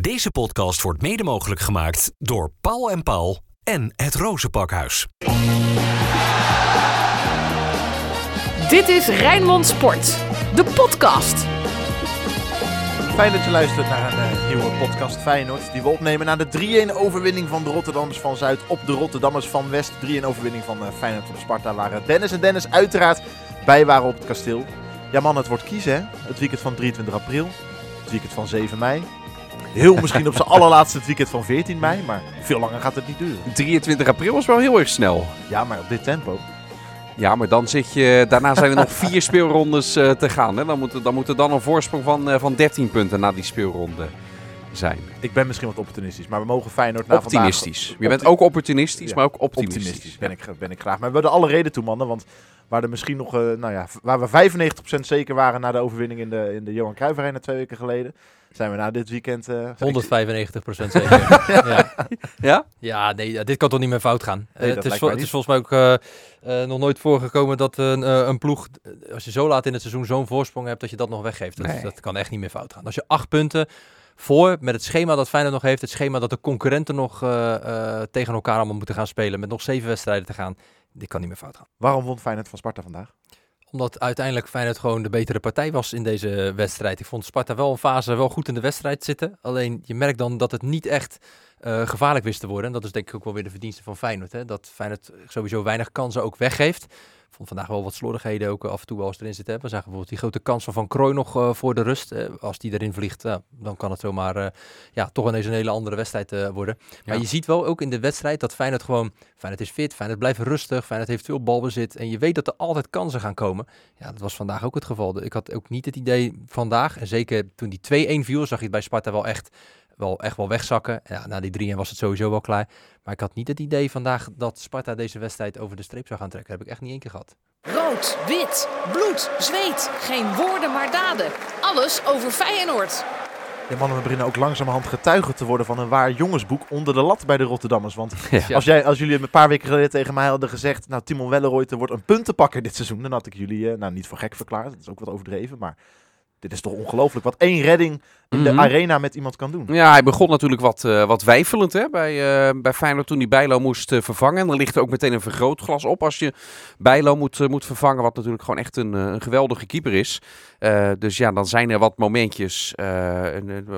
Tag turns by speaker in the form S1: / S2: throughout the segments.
S1: Deze podcast wordt mede mogelijk gemaakt door Paul en Paul en het Rozenpakhuis.
S2: Dit is Rijnmond Sport, de podcast.
S3: Fijn dat je luistert naar een eh, nieuwe podcast Feyenoord. Die we opnemen na de 3-1 overwinning van de Rotterdammers van Zuid op de Rotterdammers van West. 3-1 overwinning van uh, Feyenoord op Sparta. Waar eh, Dennis en Dennis uiteraard bij waren op het kasteel. Ja man, het wordt kiezen hè. Het weekend van 23 april. Het weekend van 7 mei. Heel misschien op zijn allerlaatste het weekend van 14 mei. Maar veel langer gaat het niet duren.
S4: 23 april was wel heel erg snel.
S3: Ja, maar op dit tempo.
S4: Ja, maar dan zit je. Daarna zijn er nog vier speelrondes uh, te gaan. Hè? Dan, moet, dan moet er dan een voorsprong van, uh, van 13 punten na die speelronde zijn.
S3: Ik ben misschien wat opportunistisch, maar we mogen Feyenoord na
S4: Optimistisch.
S3: vandaag...
S4: Je bent ook opportunistisch, ja. maar ook optimistisch.
S3: Optimistisch ben, ik, ben ik graag. Maar we hebben er alle reden toe, mannen. Want waar er misschien nog, uh, nou ja, waar we 95% zeker waren na de overwinning in de, in de Johan Cruijff Arena twee weken geleden, zijn we na dit weekend... Uh,
S5: 195 procent zeker.
S4: ja. ja?
S5: Ja, nee, dit kan toch niet meer fout gaan. Nee, uh, het, is het, is volgens mij ook uh, nog nooit voorgekomen dat een, een, ploeg, als je zo laat in het seizoen zo'n voorsprong hebt, dat je dat nog weggeeft. Dat, nee. dat kan echt niet meer fout gaan. Als je acht punten voor, met het schema dat Feyenoord nog heeft, het schema dat de concurrenten nog tegen elkaar allemaal moeten gaan spelen, met nog zeven wedstrijden te gaan, dit kan niet meer fout gaan.
S3: Waarom won Feyenoord van Sparta vandaag?
S5: Omdat uiteindelijk Feyenoord gewoon de betere partij was in deze wedstrijd. Ik vond Sparta wel een fase wel goed in de wedstrijd zitten. Alleen je merkt dan dat het niet echt uh, gevaarlijk wist te worden. En dat is denk ik ook wel weer de verdienste van Feyenoord. Hè? Dat Feyenoord sowieso weinig kansen ook weggeeft. Ik vond vandaag wel wat slordigheden ook af en toe wel eens erin zitten. We zagen bijvoorbeeld die grote kans van Van Krooi nog uh, voor de rust. Uh, als die erin vliegt, uh, dan kan het zomaar ja, toch ineens een hele andere wedstrijd worden. Maar ja. je ziet wel ook in de wedstrijd dat Feyenoord gewoon... Feyenoord is fit, Feyenoord blijft rustig, Feyenoord heeft veel balbezit. En je weet dat er altijd kansen gaan komen. Ja, dat was vandaag ook het geval. Ik had ook niet het idee vandaag, en zeker toen die 2-1 viel, zag je het bij Sparta wel echt wel echt wel wegzakken. Ja, na die 3-1 was het sowieso wel klaar. Maar ik had niet het idee vandaag dat Sparta deze wedstrijd over de streep zou gaan trekken. Dat heb ik echt niet één keer gehad.
S2: Rood, wit, bloed, zweet. Geen woorden maar daden. Alles over Feyenoord.
S3: Ja, mannen, we beginnen ook langzamerhand getuigen te worden van een waar jongensboek onder de lat bij de Rotterdammers. Want ja. als, jij, als jullie een paar weken geleden tegen mij hadden gezegd, nou Timon Welleroyte wordt een puntenpakker dit seizoen, dan had ik jullie, uh, nou niet voor gek verklaard, dat is ook wat overdreven, maar dit is toch ongelooflijk wat één redding in de arena met iemand kan doen.
S4: Ja, hij begon natuurlijk wat, uh, wat weifelend hè, bij, uh, bij Feyenoord toen hij Bijlo moest uh, vervangen. En dan ligt er ook meteen een vergrootglas op als je Bijlo moet, moet vervangen, wat natuurlijk gewoon echt een, een geweldige keeper is. dus ja, dan zijn er wat momentjes,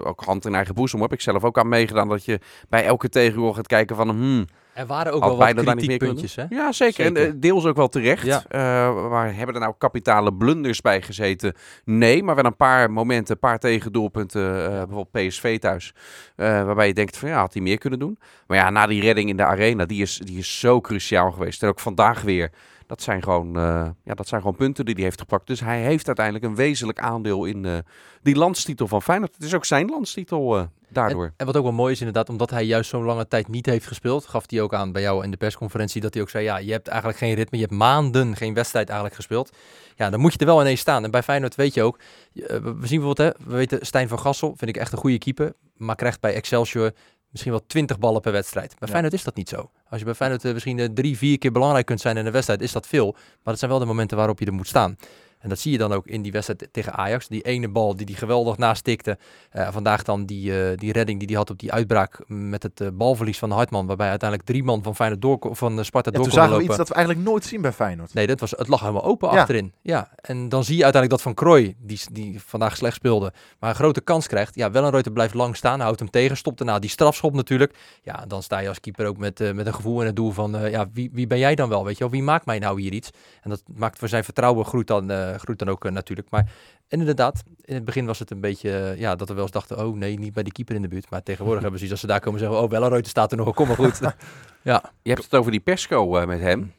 S4: ook hand in eigen boezem heb ik zelf ook aan meegedaan, dat je bij elke tegenwoordig gaat kijken van... Hmm,
S5: er waren ook wel wat kritiekpuntjes, hè?
S4: Ja, zeker. zeker. En uh, deels ook wel terecht. Ja. Uh, maar hebben er nou kapitale blunders bij gezeten? Nee, maar wel een paar momenten, een paar tegendoelpunten. Uh, bijvoorbeeld PSV thuis. waarbij je denkt van ja, had hij meer kunnen doen. Maar ja, na die redding in de arena, die is, die is zo cruciaal geweest. En ook vandaag weer. Dat zijn, gewoon, uh, ja, dat zijn gewoon punten die hij heeft gepakt. Dus hij heeft uiteindelijk een wezenlijk aandeel in uh, die landstitel van Feyenoord. Het is ook zijn landstitel uh, daardoor.
S5: En, en, wat ook wel mooi is inderdaad, omdat hij juist zo'n lange tijd niet heeft gespeeld, gaf hij ook aan bij jou in de persconferentie dat hij ook zei, ja, je hebt eigenlijk geen ritme, je hebt maanden geen wedstrijd eigenlijk gespeeld. Ja, dan moet je er wel ineens staan. En bij Feyenoord weet je ook, we zien bijvoorbeeld, hè, we weten Stijn van Gassel, vind ik echt een goede keeper, maar krijgt bij Excelsior misschien wel 20 ballen per wedstrijd. Bij ja. Feyenoord is dat niet zo. Als je bij Feyenoord uh, misschien uh, drie, vier keer belangrijk kunt zijn in een wedstrijd, is dat veel. Maar dat zijn wel de momenten waarop je er moet staan. En dat zie je dan ook in die wedstrijd tegen Ajax. Die ene bal die die geweldig nastikte. Uh, vandaag dan die, uh, die redding die hij had op die uitbraak met het uh, balverlies van Hartman. Waarbij uiteindelijk drie man van, Feyenoord door, van Sparta
S3: ja,
S5: door
S3: toen zagen
S5: lopen.
S3: we iets dat we eigenlijk nooit zien bij Feyenoord.
S5: Nee, dat was, het lag helemaal open ja. achterin. Ja. En dan zie je uiteindelijk dat Van Krooi, die, die vandaag slecht speelde, maar een grote kans krijgt. Ja, Wellenreuter blijft lang staan, houdt hem tegen, stopt daarna die strafschop natuurlijk. Ja, dan sta je als keeper ook met, met een gevoel en het doel van, ja, wie, wie ben jij dan wel? Weet je wel, wie maakt mij nou hier iets? En dat maakt voor zijn vertrouwen groeit dan, groeit dan ook natuurlijk. Maar en inderdaad, in het begin was het een beetje, ja, dat we wel eens dachten, oh nee, niet bij die keeper in de buurt. Maar tegenwoordig hebben ze iets als ze daar komen zeggen, oh, Welleroyte staat er nog, kom maar goed. ja.
S4: Je hebt het over die persco uh, met hem.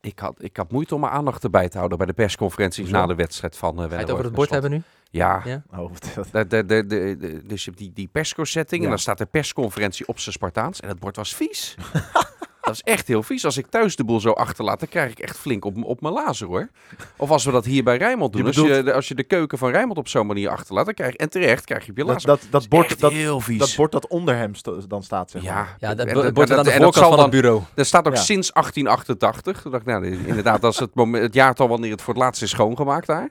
S4: Ik had, ik had moeite om mijn aandacht erbij te houden bij de persconferenties na de wedstrijd van uh,
S5: Ga je het over het bord hebben nu?
S4: Ja, ja? Oh, de, de, de, de, dus je hebt die, die persco-setting ja. en dan staat de persconferentie op zijn Spartaans en het bord was vies. Dat is echt heel vies. Als ik thuis de boel zo achterlaat, dan krijg ik echt flink op, op mijn lazer hoor. Of als we dat hier bij Rijnmond doen. Je bedoelt... als, je, als je de keuken van Rijnmond op zo'n manier achterlaat, dan krijg je, en terecht krijg je op je lazer.
S3: Dat, dat, dat, bord, dat, heel vies. dat bord dat onder hem st dan staat, zeg maar.
S5: Ja, ja dat, dat bord aan de voorkant van het bureau.
S4: Dat staat ook ja. sinds 1888. Toen dacht ik, nou, inderdaad, dat is het, moment, het jaartal wanneer het voor het laatst is schoongemaakt daar.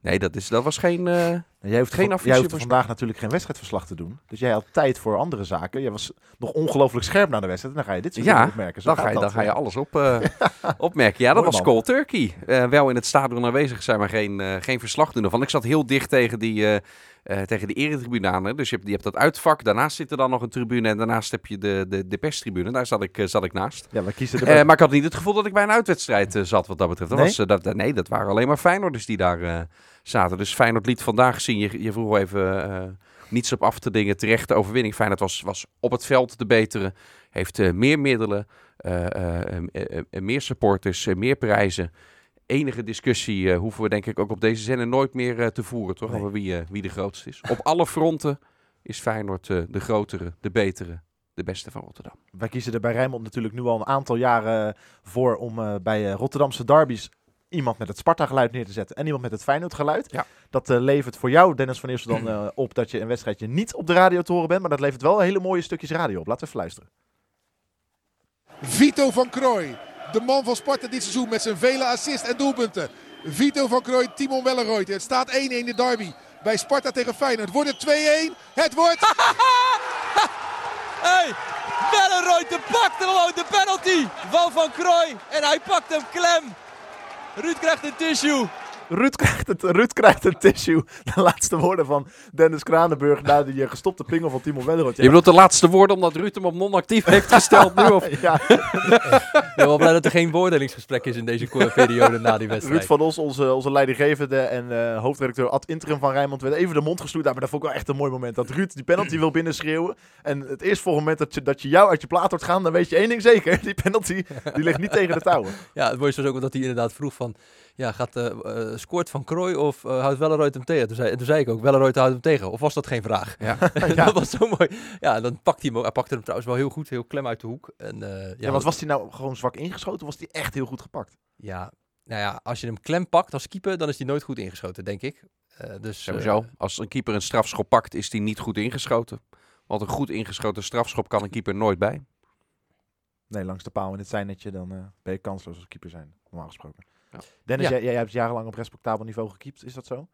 S4: Nee, dat, is, dat was geen... Uh,
S3: En jij hoeft,
S4: Geen
S3: van- jij hoeft vandaag natuurlijk geen wedstrijdverslag te doen. Dus jij had tijd voor andere zaken. Jij was nog ongelooflijk scherp naar de wedstrijd. En dan ga je dit soort
S4: Ja,
S3: dingen opmerken. Zo
S4: Dan ga, je,
S3: dat,
S4: dan ga je alles op, eh, opmerken. Ja, dat
S3: Mooi
S4: was
S3: man.
S4: Cold Turkey. Eh, wel in het stadion aanwezig zijn, maar geen, eh, geen verslag doen ervan. Ik zat heel dicht tegen, die, eh tegen de eretribune aan. hè. Dus je hebt, je hebt dat uitvak. Daarnaast zit er dan nog een tribune. En daarnaast heb je de, de, de perstribune. Daar zat ik, eh, zat ik naast.
S3: Ja, we kiezen
S4: Eh, maar ik had niet het gevoel dat ik bij een uitwedstrijd zat wat dat betreft. Dat
S3: Nee?
S4: was, dat, nee, dat waren alleen maar Feyenoorders die daar zaten. Dus Feyenoord liet vandaag zien, je, je vroeg even niets op af te dingen. Terechte overwinning. Feyenoord was, was op het veld de betere. Heeft meer middelen, meer supporters, meer prijzen. Enige discussie eh, hoeven we denk ik ook op deze zender nooit meer eh, te voeren, toch?
S3: Nee.
S4: Over wie, eh, wie de grootste is. Op alle fronten is Feyenoord eh, de grotere, de betere, de beste van Rotterdam.
S3: Wij kiezen er bij Rijnmond natuurlijk nu al een aantal jaren voor om eh, bij eh, Rotterdamse derbies iemand met het Sparta-geluid neer te zetten en iemand met het Feyenoord-geluid.
S4: Ja.
S3: Dat eh, levert voor jou, Dennis van Eersel, dan eh, op dat je een wedstrijdje niet op de radio te horen bent, maar dat levert wel hele mooie stukjes radio op. Laten we even luisteren.
S6: Vito van Krooi. De man van Sparta dit seizoen met zijn vele assists en doelpunten. Vito van Krooi, Timon Welleroyd. Het staat 1-1 de derby bij Sparta tegen Feyenoord. Wordt het 2-1? Het wordt...
S7: Hey, pakt gewoon de penalty van Van Krooi. En hij pakt hem klem. Ruud krijgt een tissue.
S3: Ruud krijgt, het, Ruud krijgt een tissue. De laatste woorden van Dennis Kranenburg na die eh, gestopte pingel van Timo Welleroyd.
S4: Je bedoelt de laatste woorden omdat Ruud hem op non-actief heeft gesteld nu? Of?
S3: ja,
S5: Ik ben wel blij dat er geen beoordelingsgesprek is in deze periode na die wedstrijd.
S3: Ruud van Os, onze, onze leidinggevende en eh, hoofdredacteur ad interim van Rijnmond, werd even de mond gesnoeid. Nou, maar dat vond ik wel echt een mooi moment. Dat Ruud die penalty wil binnenschreeuwen. En het eerstvolgende moment dat je, dat je jou uit je plaat hoort gaan, dan weet je één ding zeker. Die penalty die ligt niet tegen de touwen.
S5: Ja, het mooiste was ook dat hij inderdaad vroeg van... Ja, gaat, eh, scoort Van Krooi of eh, houdt Welleroyd hem tegen? Toen zei, en toen zei ik ook, Welleroyd houdt hem tegen. Of was dat geen vraag?
S4: Ja.
S5: dat was zo mooi. Ja, dan pakt hij hem ook. Hij pakte hem trouwens wel heel goed, heel klem uit de hoek. En, eh, ja,
S3: Ja, want was hij nou gewoon zwak ingeschoten of was hij echt heel goed gepakt?
S5: ja, nou ja, als je hem klem pakt als keeper, dan is hij nooit goed ingeschoten, denk ik. Eh, dus,
S4: Sowieso.
S5: eh,
S4: Als een keeper een strafschop pakt, is die niet goed ingeschoten. Want een goed ingeschoten strafschop kan een keeper nooit bij.
S3: Nee, langs de paal in het zijnetje, dan eh, ben je kansloos als keeper zijn, normaal gesproken.
S4: Ja.
S3: Dennis,
S5: Ja.
S3: jij, jij hebt jarenlang op respectabel niveau gekiept, is dat zo?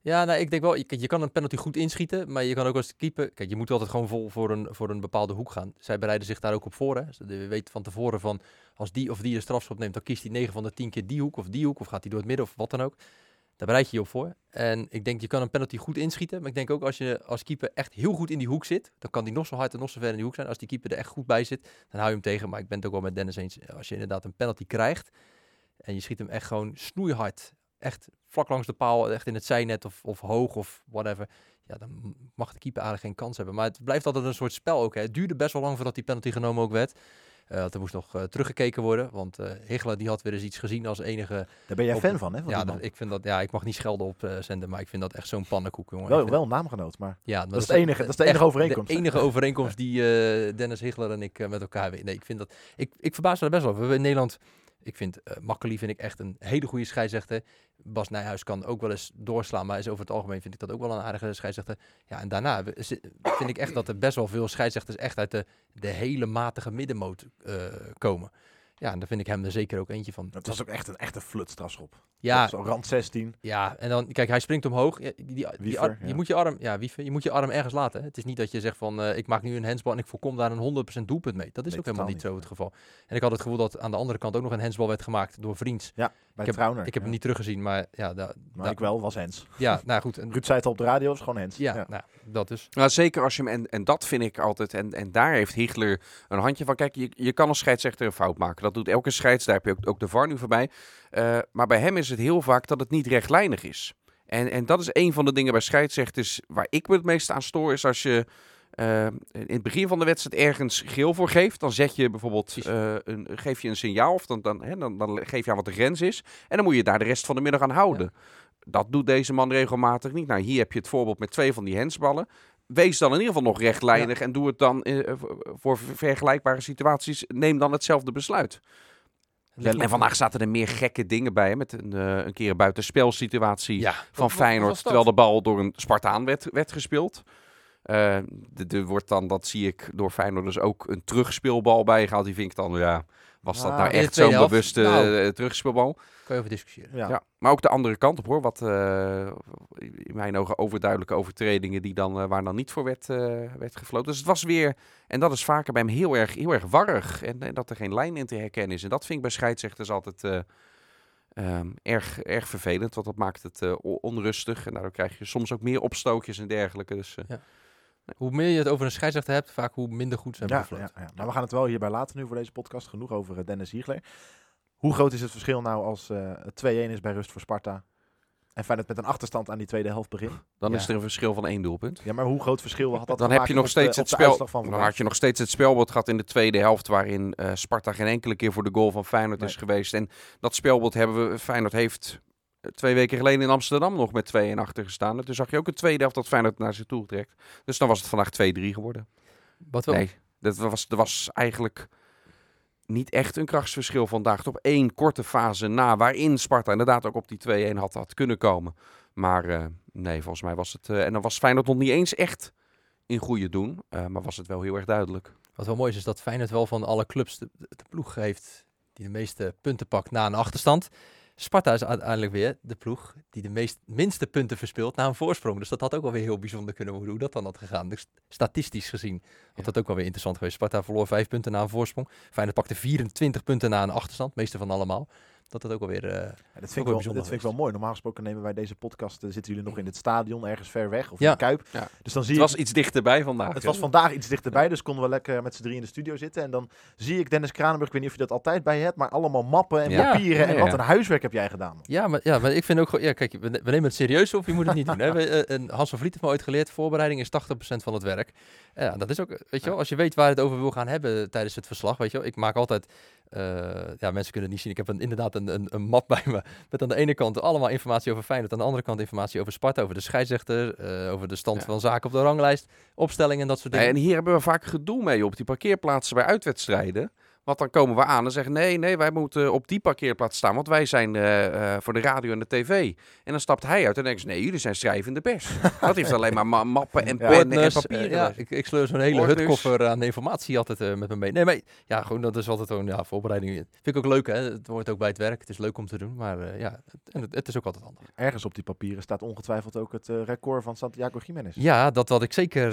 S5: Ja, nou, ik denk wel, je, je kan een penalty goed inschieten, maar je kan ook als keeper... Kijk, je moet altijd gewoon vol voor een, voor een bepaalde hoek gaan. Zij bereiden zich daar ook op voor, hè. Ze de- weten van tevoren van, als die of die een strafschop neemt, dan kiest hij 9 van de 10 keer die hoek of die hoek, of gaat hij door het midden of wat dan ook. Daar bereid je je op voor. En ik denk, je kan een penalty goed inschieten, maar ik denk ook als je als keeper echt heel goed in die hoek zit, dan kan die nog zo hard en nog zo ver in die hoek zijn. Als die keeper er echt goed bij zit, dan hou je hem tegen. Maar ik ben het ook wel met Dennis eens, als je inderdaad een penalty krijgt en je schiet hem echt gewoon snoeihard echt vlak langs de paal, echt in het zijnet of, of hoog of whatever. Ja, dan mag de keeper eigenlijk geen kans hebben. Maar het blijft altijd een soort spel ook. Hè. Het duurde best wel lang voordat die penalty genomen ook werd. Want er moest nog eh, teruggekeken worden. Want Higgler die had weer eens iets gezien als enige...
S3: Daar ben jij
S5: Op-
S3: fan van, hè? Van
S5: ja, dat, ik vind dat... Ja, ik mag niet schelden op zender, maar ik vind dat echt zo'n pannenkoek, jongen.
S3: Wel, wel een naamgenoot, maar...
S5: ja, maar
S3: dat is het enige- dat is de enige overeenkomst?
S5: De enige overeenkomst die Dennis Higgler en ik met elkaar weten. Nee, ik vind dat... Ik, ik verbaas me er best wel. over. We hebben in Nederland... Ik vind uh, Makkeli vind ik echt een hele goede scheidsrechter. Bas Nijhuis kan ook wel eens doorslaan, maar is over het algemeen vind ik dat ook wel een aardige scheidsrechter. Ja, en daarna vind ik echt dat er best wel veel scheidsrechters echt uit de, de hele matige middenmoot eh, komen. Ja, en daar vind ik hem er zeker ook eentje van.
S3: Het was ook echt een echte flutstrafschop.
S5: ja,
S3: Zo rand 16.
S5: ja, en dan, kijk, hij springt omhoog. Ja, die, die, ar-
S3: ja.
S5: Je moet je arm, ja, wiever, je moet je arm ergens laten. hè. Het is niet dat je zegt van, eh, ik maak nu een handsbal en ik voorkom daar een 100% doelpunt mee. Dat is
S3: Nee,
S5: ook helemaal niet zo het geval. En ik had het gevoel dat aan de andere kant ook nog een handsbal werd gemaakt door Vriends.
S3: Bij
S5: Ik heb-
S3: Trauner.
S5: Ik heb
S3: ja.
S5: hem niet teruggezien, maar ja, da,
S3: Maar
S5: da-
S3: ik wel, was Hens.
S5: ja nou goed. En,
S3: Ruud zei het al op de radio, was gewoon Hens.
S5: ja, Nou, dat dus.
S4: Nou, zeker als je hem, en, en dat vind ik altijd, en, en daar heeft Hiegler een handje van. Kijk, je, je kan als scheidsrechter een fout maken. Dat doet elke scheids, daar heb je ook, ook de VAR nu voorbij. Eh, maar bij hem is het heel vaak dat het niet rechtlijnig is. En, en dat is een van de dingen bij scheidsrechters waar ik me het meest aan stoor, is als je eh, in het begin van de wedstrijd ergens geel voor geeft. Dan zet je bijvoorbeeld, eh, een, geef je een signaal of dan, dan, hè, dan, dan geef je aan wat de grens is. En dan moet je daar de rest van de middag aan houden. Dat doet deze man regelmatig niet. Nou, hier heb je het voorbeeld met twee van die hensballen. Wees dan in ieder geval nog rechtlijnig en doe het dan eh, voor- voor vergelijkbare situaties. Neem dan hetzelfde besluit. En vandaag zaten er meer gekke dingen bij. hè, Met een, eh, een keer een buitenspelsituatie
S5: Ja,
S4: van Feyenoord. terwijl de bal door een Spartaan werd, werd gespeeld. Eh, de- Er wordt dan, dat zie ik door Feyenoord dus ook een terugspeelbal bijgehaald. Die vind ik dan, ja, was dat
S3: Ah,
S4: nou echt zo'n bewuste
S5: Nou.
S4: eh, terugspeelbal?
S5: Kan je over discussiëren.
S3: Ja.
S4: Ja. maar ook de andere kant op hoor. Wat eh, in mijn ogen overduidelijke overtredingen die dan, eh, waar dan niet voor werd, eh, werd gefloten. Dus het was weer, en dat is vaker bij hem heel erg, heel erg warrig. En, en dat er geen lijn in te herkennen is. En dat vind ik bij scheidsrechters altijd eh, ehm, erg, erg vervelend. Want dat maakt het eh, onrustig. En daardoor krijg je soms ook meer opstootjes en dergelijke. Dus eh,
S5: Hoe meer je het over een scheidsrechter hebt, vaak hoe minder goed zijn
S3: Ja, ja. Nou, we gaan het wel hierbij laten nu voor deze podcast. Genoeg over eh, Dennis Hiegler. Hoe groot is het verschil nou als eh, het 2-1 is bij rust voor Sparta? En Feyenoord met een achterstand aan die tweede helft begint.
S4: dan
S3: Ja.
S4: is er een verschil van één doelpunt.
S3: Ja, maar hoe groot verschil had dat
S4: Dan heb je nog
S3: de-
S4: steeds het spel.
S3: van
S4: Dan had je nog steeds het spelbord gehad in de tweede helft. Waarin eh, Sparta geen enkele keer voor de goal van Feyenoord is geweest. En dat spelbord hebben we. Feyenoord heeft eh, twee weken geleden in Amsterdam nog met 2-1 achter gestaan. En Toen zag je ook een tweede helft dat Feyenoord naar zich toe trekt. Dus dan was het vandaag 2-3 geworden.
S5: Wat wel,
S4: Nee, dat was, er was eigenlijk niet echt een krachtsverschil vandaag. Op één korte fase na, waarin Sparta inderdaad ook op die 2-1 had, had kunnen komen. Maar eh, nee, volgens mij was het... eh, en dan was Feyenoord nog niet eens echt in goede doen. eh, maar was het wel heel erg duidelijk.
S5: wat wel mooi is, is dat Feyenoord wel van alle clubs de, de ploeg heeft die de meeste punten pakt na een achterstand. Sparta is uiteindelijk weer de ploeg die de meest, minste punten verspeelt na een voorsprong. Dus dat had ook wel weer heel bijzonder kunnen worden hoe dat dan had gegaan. Dus statistisch gezien had dat ook wel weer interessant geweest. Sparta verloor vijf punten na een voorsprong. Feyenoord pakte 24 punten na een achterstand, meeste van allemaal. Dat dat ook alweer... eh,
S3: Ja, dat
S5: Ook
S3: vind, ik
S5: wel
S3: vind ik wel mooi. Normaal gesproken nemen wij deze podcast. eh, zitten jullie nog in het stadion, ergens ver weg of
S5: Ja.
S3: in de Kuip.
S4: Ja.
S3: Dus dan zie
S4: Het
S3: je.
S4: was iets dichterbij vandaag.
S3: Het was vandaag iets dichterbij, dus konden we lekker met z'n drie in de studio zitten. En dan zie ik Dennis Kranenburg, ik weet niet of je dat altijd bij je hebt, maar allemaal mappen en
S4: Ja.
S3: papieren. En
S4: Ja,
S3: wat een huiswerk heb jij gedaan.
S5: Ja, maar, ja, maar ik vind ook gewoon... Ja, kijk, we, we nemen het serieus of je moet het niet doen. Hè? We, eh, en Hans van Vliet heeft me ooit geleerd, voorbereiding is 80% van het werk. Ja, dat is ook, weet je wel, als je weet waar het over wil gaan hebben tijdens het verslag, weet je wel. Ik maak altijd, eh, ja, mensen kunnen het niet zien, ik heb een, inderdaad een, een, een map bij me. Met aan de ene kant allemaal informatie over Feyenoord, aan de andere kant informatie over Sparta, over de scheidsrechter, eh, over de stand
S4: Ja.
S5: van zaken op de ranglijst, opstellingen en dat soort dingen.
S4: en hier hebben we vaak gedoe mee op die parkeerplaatsen bij uitwedstrijden. Want dan komen we aan en zeggen: nee, nee, wij moeten op die parkeerplaats staan, want wij zijn eh, eh, voor de radio en de tv. En dan stapt hij uit en denkt: ze, nee, jullie zijn schrijvende pers. dat heeft alleen maar ma- mappen en
S3: Ja.
S4: pennen en papieren.
S5: eh, ja, ik, ik sleur zo'n hele
S4: Ordners.
S5: hutkoffer aan informatie altijd eh, met me mee. Nee, maar ja, gewoon dat is altijd gewoon ja, voorbereiding. Vind ik ook leuk, hè. Het hoort ook bij het werk. Het is leuk om te doen, maar eh, ja, het, en het, het is ook altijd handig.
S3: Ergens op die papieren staat ongetwijfeld ook het record van Santiago Jiménez.
S5: Ja, dat wat ik zeker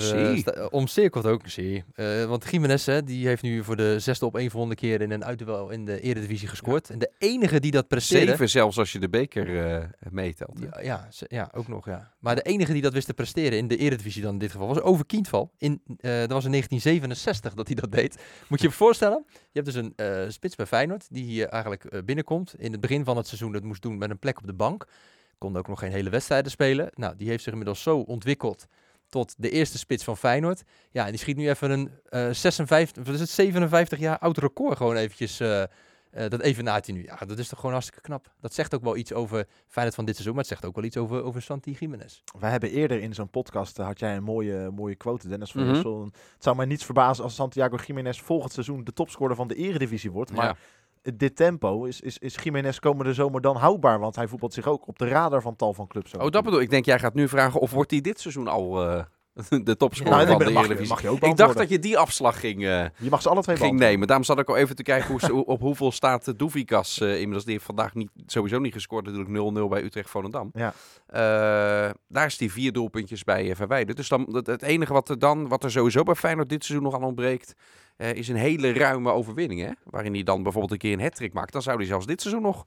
S5: omcirkeld ook zie. Eh, want Jiménez, hè, die heeft nu voor de zesde op een volgende keer in een uitduel in de Eredivisie gescoord. En de enige die dat presteerde...
S4: Zeven zelfs als je de beker eh, meetelt.
S5: Ja, ja, ja, ook nog, ja. Maar de enige die dat wist te presteren in de Eredivisie dan in dit geval was Over Kindval. In, eh, dat was in 1967 dat hij dat deed. Moet je je voorstellen, je hebt dus een eh, spits bij Feyenoord die hier eigenlijk binnenkomt. In het begin van het seizoen dat moest doen met een plek op de bank. Kon ook nog geen hele wedstrijden spelen. Nou, die heeft zich inmiddels zo ontwikkeld tot de eerste spits van Feyenoord. Ja, en die schiet nu even een eh 56, wat is het, 57 jaar oud record gewoon eventjes... eh, eh, dat evenaart hij nu. Ja, dat is toch gewoon hartstikke knap. Dat zegt ook wel iets over Feyenoord van dit seizoen, maar het zegt ook wel iets over, over Santi Jiménez.
S3: Wij hebben eerder in zo'n podcast, eh, had jij een mooie, mooie quote, Dennis van
S4: Mhm.
S3: Het zou mij niets verbazen als Santiago Jiménez volgend seizoen de topscorer van de eredivisie wordt. Maar
S4: Ja.
S3: Dit tempo is, is, is Jiménez komende zomer dan houdbaar, want hij voetbalt zich ook op de radar van tal van clubs.
S4: Oh, dat bedoel ik. Denk, jij gaat nu vragen of wordt hij dit seizoen al eh, de topscorer
S3: Nou,
S4: van de
S3: mag je-
S4: Eredivisie.
S3: mag je ook
S4: ik dacht dat je die afslag ging, eh,
S3: Je mag ze alle twee
S4: ging nemen. Daarom zat ik al even te kijken hoe, op hoeveel staat uh, Doevikas eh, inmiddels. Die heeft vandaag niet, sowieso niet gescoord. Natuurlijk 0-0 bij Utrecht-Volendam.
S3: Ja.
S4: Eh, daar is die vier doelpuntjes bij eh, verwijderd. Dus dan, het, het enige wat er dan, wat er sowieso bij Feyenoord dit seizoen nog aan ontbreekt, eh, is een hele ruime overwinning. Hè? Waarin hij dan bijvoorbeeld een keer een hat maakt. Dan zou hij zelfs dit seizoen nog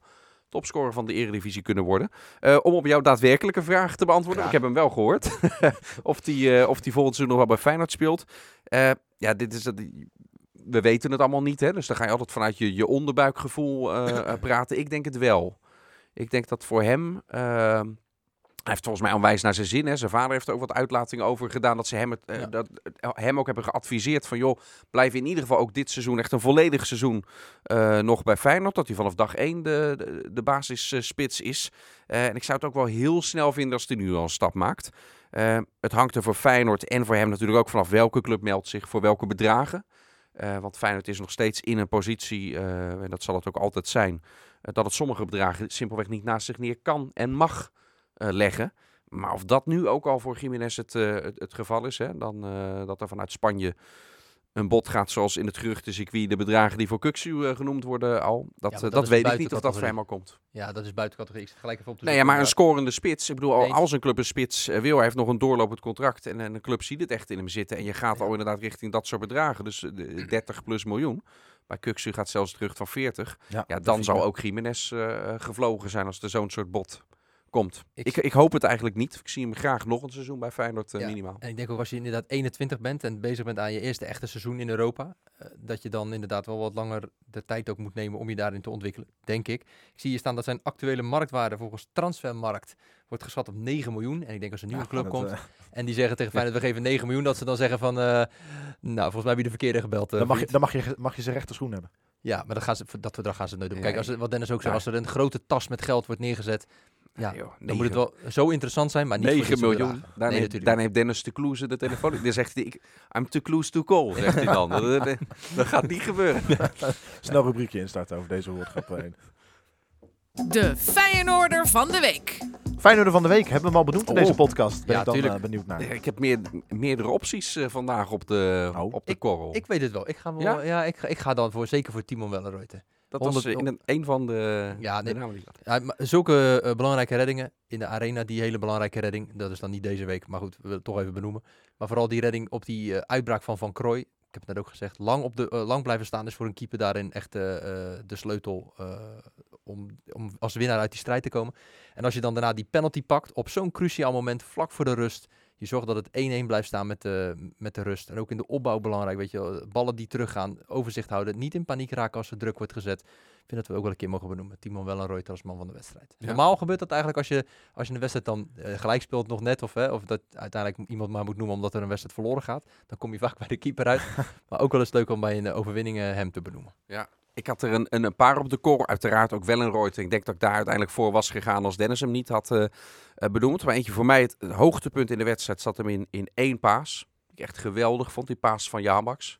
S4: topscorer van de Eredivisie kunnen worden. Eh, om op jouw daadwerkelijke vraag te beantwoorden.
S3: Ja.
S4: Ik heb hem wel gehoord. of die, eh, of die volgend seizoen nog wel bij Feyenoord speelt. Ja, dit is het. We weten het allemaal niet, hè? dus dan ga je altijd vanuit je, je onderbuikgevoel praten. Ik denk het wel. Ik denk dat voor hem. Hij heeft volgens mij onwijs naar zijn zin. Hè. Zijn vader heeft er ook wat uitlatingen over gedaan. Dat ze hem, het, eh, dat, eh, hem ook hebben geadviseerd van... joh, blijf in ieder geval ook dit seizoen, echt een volledig seizoen... eh, nog bij Feyenoord. Dat hij vanaf dag één de, de, de basisspits is. En ik zou het ook wel heel snel vinden als hij nu al een stap maakt. Het hangt er voor Feyenoord en voor hem natuurlijk ook vanaf welke club meldt zich voor welke bedragen. Want Feyenoord is nog steeds in een positie, en dat zal het ook altijd zijn, dat het sommige bedragen simpelweg niet naast zich neer kan en mag leggen. Maar of dat nu ook al voor Jiménez het, eh, het, het geval is, hè, dan eh, dat er vanuit Spanje een bod gaat zoals in het geruchtencircuit de bedragen die voor Kuxu eh, genoemd worden al. Dat, eh,
S5: dat
S4: weet ik niet of dat voor hem al komt.
S5: Ja, dat is buiten categorie. Ik zit gelijk even op te
S4: Nee, ja, maar een scorende spits. Ik bedoel, als een club een spits eh, wil, hij heeft nog een doorlopend contract. En, en een club ziet het echt in hem zitten. En je gaat al inderdaad richting dat soort bedragen. Dus eh, de 30 plus miljoen. Bij Kuxu gaat zelfs terug van 40. Ja, dan zou ook Jiménez eh, gevlogen zijn als er zo'n soort bot komt.
S5: Ik-
S4: Ik, ik, hoop het eigenlijk niet. Ik zie hem graag nog een seizoen bij Feyenoord eh,
S5: Ja.
S4: minimaal.
S5: En ik denk ook als je inderdaad 21 bent en bezig bent aan je eerste echte seizoen in Europa, eh, dat je dan inderdaad wel wat langer de tijd ook moet nemen om je daarin te ontwikkelen, denk ik. Ik zie hier staan dat zijn actuele marktwaarde volgens Transfermarkt wordt geschat op 9 miljoen. En ik denk als een nieuwe
S3: Ja,
S5: club
S3: dat,
S5: komt
S3: eh,
S5: en die zeggen tegen Feyenoord, we geven 9 miljoen, dat ze dan zeggen van, eh, nou, volgens mij heb je de verkeerde gebeld.
S3: dan mag je, dan mag je, mag je zijn rechterschoen hebben.
S5: Ja, maar dat, gaan ze, dat bedrag gaan ze nooit doen. Kijk, als, wat Dennis ook zei,
S4: ja.
S5: als er een grote tas met geld wordt neergezet, ja,
S4: Nee, joh,
S5: dan moet het wel zo interessant zijn, maar niet voor
S4: 9
S5: dit soort
S4: miljoen. Daar,
S5: Nee,
S4: neemt,
S5: natuurlijk
S4: daar neemt Dennis de Kloeze de telefoon. Dan zegt hij, ik, I'm too close to call, zegt hij dan. dat, dat- dat gaat niet gebeuren.
S3: Snel rubriekje instarten over deze woordgrap heen.
S2: De Feyenoorder van de week.
S3: Feyenoord van de week hebben we hem al benoemd in
S4: Oh.
S3: deze podcast. Ben
S5: Ja,
S3: ik dan
S5: tuurlijk.
S3: eh, benieuwd naar.
S4: Ik heb meer, meerdere opties eh, vandaag op de,
S3: Oh.
S4: op de korrel.
S5: Ik weet het wel. Ik ga, wel,
S4: Ja?
S5: ja? ik, ga, ik ga dan voor, zeker voor Timon Welleroyte.
S4: Dat was
S5: 100
S4: eh, in een, een van de,
S5: Ja, nee.
S4: de namen die ik had.
S5: Ja, maar zulke eh, belangrijke reddingen in de arena, die hele belangrijke redding, dat is dan niet deze week, maar goed, we willen het toch even benoemen. Maar vooral die redding op die eh, uitbraak van Van Krooi, ik heb het net ook gezegd, lang, op de, eh, lang blijven staan is voor een keeper daarin echt de sleutel om, om als winnaar uit die strijd te komen. En als je dan daarna die penalty pakt op zo'n cruciaal moment, vlak voor de rust, je zorgt dat het 1-1 blijft staan met de, met de rust. En ook in de opbouw belangrijk, weet je, ballen die teruggaan, overzicht houden, niet in paniek raken als er druk wordt gezet. Ik vind dat we ook wel een keer mogen benoemen. Timon Wellenreuter als man van de wedstrijd.
S4: Ja.
S5: Normaal gebeurt dat eigenlijk als je, als je een wedstrijd dan eh, gelijk speelt nog net. Of, hè, of dat uiteindelijk iemand maar moet noemen omdat er een wedstrijd verloren gaat. Dan kom je vaak bij de keeper uit. maar ook wel eens leuk om bij een eh, overwinning eh, hem te benoemen.
S4: Ik had er een, een, een paar op de kor. Uiteraard ook wel een Reuter. Ik denk dat ik daar uiteindelijk voor was gegaan als Dennis hem niet had eh, eh, benoemd. Maar eentje voor mij, het, het hoogtepunt in de wedstrijd zat hem in, in één paas. Ik echt geweldig vond, die paas van Jamax.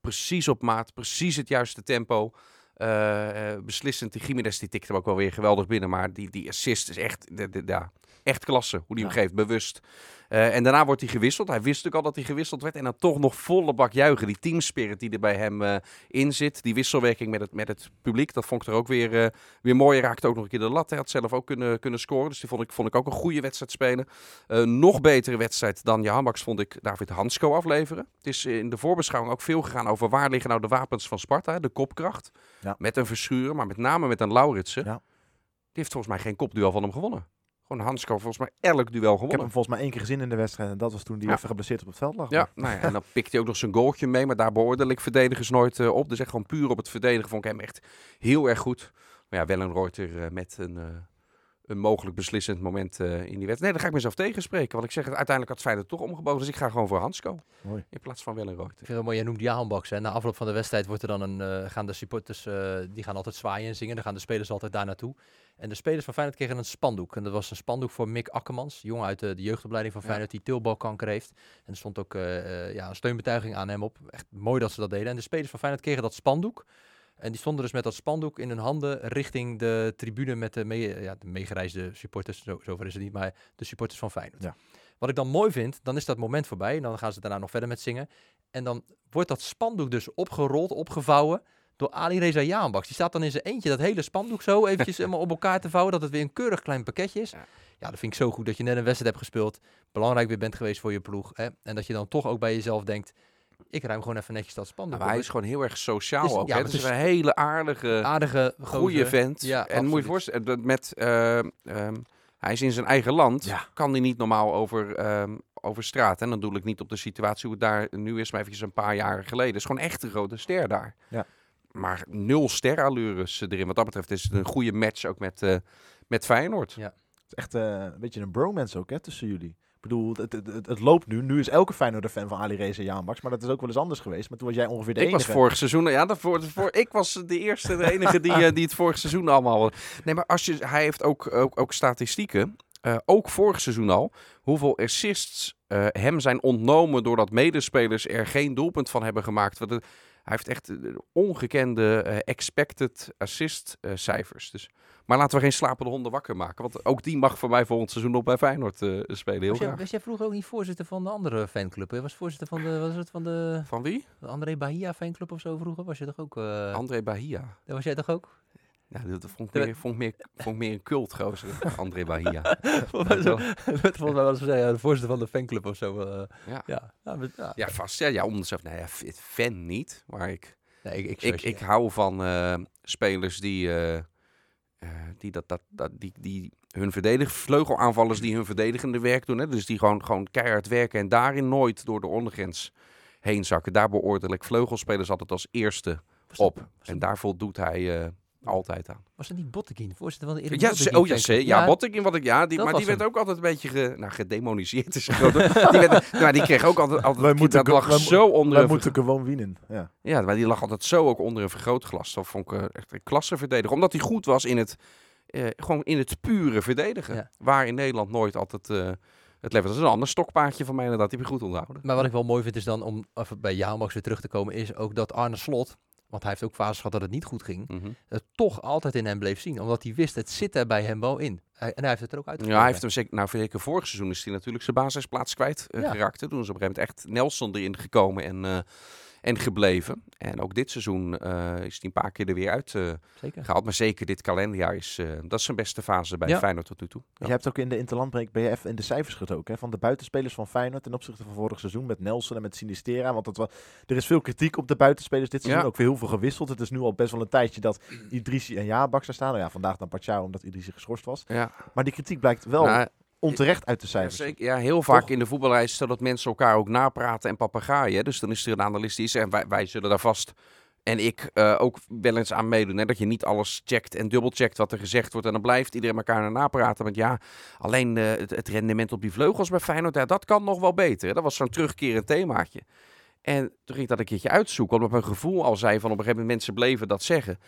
S4: Precies op maat, precies het juiste tempo. Eh, beslissend, die Jiménez die tikt hem ook wel weer geweldig binnen. Maar die, die assist is echt, de, de, ja, echt klasse, hoe die hem
S3: Ja.
S4: geeft, bewust. Eh, en daarna wordt hij gewisseld. Hij wist ook al dat hij gewisseld werd. En dan toch nog volle bak juichen. Die teamspirit die er bij hem eh, in zit. Die wisselwerking met het, met het publiek. Dat vond ik er ook weer, eh, weer mooi. Hij raakte ook nog een keer de lat. Hij had zelf ook kunnen, kunnen scoren. Dus die vond ik, vond ik ook een goede wedstrijd spelen. Nog betere wedstrijd dan Jan Max vond ik David Hansko afleveren. Het is in de voorbeschouwing ook veel gegaan over waar liggen nou de wapens van Sparta. De kopkracht.
S3: Ja.
S4: Met een Verschuren, maar met name met een Lauritsen.
S3: Ja.
S4: Die heeft volgens mij geen kopduel van hem gewonnen. Gewoon Hansko volgens mij elk duel
S3: Ik heb
S4: gewonnen.
S3: hem volgens mij één keer gezien in de wedstrijd. En dat was toen
S4: Ja.
S3: even geblesseerd op het veld lag.
S4: Ja, nou ja, en dan pikt hij ook nog zijn goaltje mee. Maar daar beoordeel ik verdedigers nooit eh, op. Dus echt gewoon puur op het verdedigen vond ik hem echt heel erg goed. Maar ja, wel een Reuter eh, met een, eh, een mogelijk beslissend moment eh, in die wedstrijd. Nee, dan ga ik mezelf tegenspreken. Want ik zeg het, uiteindelijk had Feyenoord toch omgebogen. Dus ik ga gewoon voor Hansko.
S3: Mooi.
S4: In plaats van wel een Reuter.
S5: Ik vind het mooi, jij noemt Jahanbaks. Na afloop van de wedstrijd wordt er dan een, eh, gaan de supporters, eh, die gaan altijd zwaaien en zingen. Dan gaan de spelers altijd daar naartoe. En de spelers van Feyenoord kregen een spandoek. En dat was een spandoek voor Mick Akkermans, jongen uit de, de jeugdopleiding van
S4: Ja.
S5: Feyenoord, die teelbalkanker heeft. En er stond ook ja, een steunbetuiging aan hem op. Echt mooi dat ze dat deden. En de spelers van Feyenoord kregen dat spandoek. En die stonden dus met dat spandoek in hun handen richting de tribune met de, mee, ja, de meegereisde supporters. Zo, zover is het niet, maar de supporters van Feyenoord.
S3: Ja.
S5: Wat ik dan mooi vind, dan is dat moment voorbij. En dan gaan ze daarna nog verder met zingen. En dan wordt dat spandoek dus opgerold, opgevouwen door Ali Reza Jaanbaks. Die staat dan in zijn eentje dat hele spandoek zo eventjes helemaal op elkaar te vouwen. Dat het weer een keurig klein pakketje is.
S4: Ja.
S5: Ja, dat vind ik zo goed dat je net een wedstrijd hebt gespeeld. Belangrijk weer bent geweest voor je ploeg. Hè? En dat je dan toch ook bij jezelf denkt, ik ruim gewoon even netjes dat spandoek
S4: Maar hij is gewoon heel erg sociaal
S5: Het is-
S4: ook.
S5: ja,
S4: hè.
S5: het
S4: Het is
S5: is
S4: een hele aardige,
S5: Aardige,
S4: goede vent.
S5: Ja,
S4: en moet je voorstellen, dat met, eh, ehm, hij is in zijn eigen land.
S3: Ja.
S4: Kan hij niet normaal over, ehm, over straat. En dan doe ik niet op de situatie hoe het daar nu is, maar eventjes een paar jaar geleden. Het is gewoon echt een grote ster daar.
S3: Ja.
S4: Maar nul sterallures erin. Wat dat betreft is het een goede match ook met, eh, met Feyenoord.
S5: Ja.
S3: Het is echt eh, een beetje een bromance ook hè, tussen jullie. Ik bedoel, het, het, loopt nu. Nu is elke Feyenoorder fan van Ali Reza Jaan Max. Maar dat is ook wel eens anders geweest. Maar toen was jij ongeveer de
S4: Ik
S3: enige.
S4: was vorig seizoen, ja, dat voor, voor, ik was de eerste, de enige die, eh, die het vorig seizoen allemaal. had. Nee, maar als je, hij heeft ook, ook, ook statistieken, eh, ook vorig seizoen al, hoeveel assists eh, hem zijn ontnomen doordat medespelers er geen doelpunt van hebben gemaakt. Want Hij heeft echt ongekende expected assist cijfers. Dus, maar laten we geen slapende honden wakker maken. Want ook die mag voor mij volgend seizoen nog bij Feyenoord eh, spelen. Heel
S5: Was jij, was jij vroeger ook niet voorzitter van de andere fanclub? Je was voorzitter van de, was het van de,
S4: Van wie?
S5: de André Bahia fanclub of zo vroeger? Was je toch ook? eh
S4: André Bahia.
S5: daar was jij toch ook?
S4: Ja, dat dat vond ik meer, vond ik meer, vond ik meer een cult, gozer. André Bahia.
S5: Volgens mij was hij ja, de voorzitter van de fanclub of zo. eh.
S4: Ja.
S5: ja. Ja, maar- ja.
S4: Ja, vast. Ja, ja om. Nou ja, fan niet. Maar ik,
S5: Nee, ik, ik,
S4: ik, hou van eh, spelers die, eh, eh, die, dat, dat, dat, die, die hun verdedig, vleugelaanvallers die hun verdedigende werk doen. Hè? Dus die gewoon, gewoon keihard werken en daarin nooit door de ondergrens heen zakken. Daar beoordeel ik vleugelspelers altijd als eerste op. En daar voldoet hij eh, altijd aan.
S5: Was dat niet Botteguin, voorzitter van de Erik
S4: Ja,
S5: Botteguin
S4: ze- oh ja, ze, ja, Botteguin, wat ik, ja, die, maar die werd ook altijd een beetje ge, nou, gedemoniseerd. Is die, werd, maar die kreeg ook altijd, altijd
S3: Wij moeten
S4: dat lag
S3: wij
S4: zo onder
S3: Wij moeten gewoon winnen. Ja.
S4: Ja, maar die lag altijd zo ook onder een vergrootglas. Dat vond ik eh, echt een klasseverdediger. Omdat hij goed was in het, eh, gewoon in het pure verdedigen.
S5: Ja.
S4: Waar in Nederland nooit altijd eh, het levert. Dat is een ander stokpaardje van mij inderdaad. Die heb je goed onthouden.
S5: Maar wat ik wel mooi vind is dan, om even bij jou Max weer terug te komen, is ook dat Arne Slot, want hij heeft ook fases gehad dat het niet goed ging,
S4: Mhm.
S5: het toch altijd in hem bleef zien. Omdat hij wist, het zit er bij hem wel in. Hij- en hij heeft het er ook uit.
S4: Ja, hij heeft hem zeker. Nou, zeker vorig seizoen is hij natuurlijk zijn basisplaats kwijt eh,
S5: Ja.
S4: geraakt. Toen is op een gegeven moment echt Nelson erin gekomen en, eh, en gebleven. En ook dit seizoen eh, is hij een paar keer er weer uit eh,
S5: Zeker.
S4: gehaald. Maar zeker dit kalenderjaar is eh, dat is zijn beste fase bij
S5: Ja.
S4: Feyenoord tot nu toe. Ja.
S3: Je hebt ook in de interlandbreek ben je even in de cijfers gedoken. Hè, van de buitenspelers van Feyenoord ten opzichte van vorig seizoen met Nelson en met Sinistera. Want dat was, er is veel kritiek op de buitenspelers dit seizoen.
S4: Ja.
S3: Ook weer heel veel gewisseld. Het is nu al best wel een tijdje dat Idrissi en Jabak daar staan. Nou ja, vandaag dan Pachau omdat Idrissi geschorst was.
S4: Ja.
S3: Maar die kritiek blijkt wel
S4: Nou,
S3: onterecht uit de
S4: Ja,
S3: cijfers.
S4: zeker. ja, heel vaak
S3: Toch?
S4: in de voetbalreis is het dat mensen elkaar ook napraten en papegaaien. Dus dan is er een analist die zegt, en wij, wij zullen daar vast, en ik eh, ook wel eens aan meedoen. Hè, dat je niet alles checkt en dubbelcheckt wat er gezegd wordt. En dan blijft iedereen elkaar naar napraten. Want ja, alleen eh, het, het rendement op die vleugels bij Feyenoord, ja, dat kan nog wel beter. Hè. Dat was zo'n terugkerend themaatje. En toen ging ik dat een keertje uitzoeken, omdat mijn gevoel al zei van op een gegeven moment mensen bleven dat zeggen.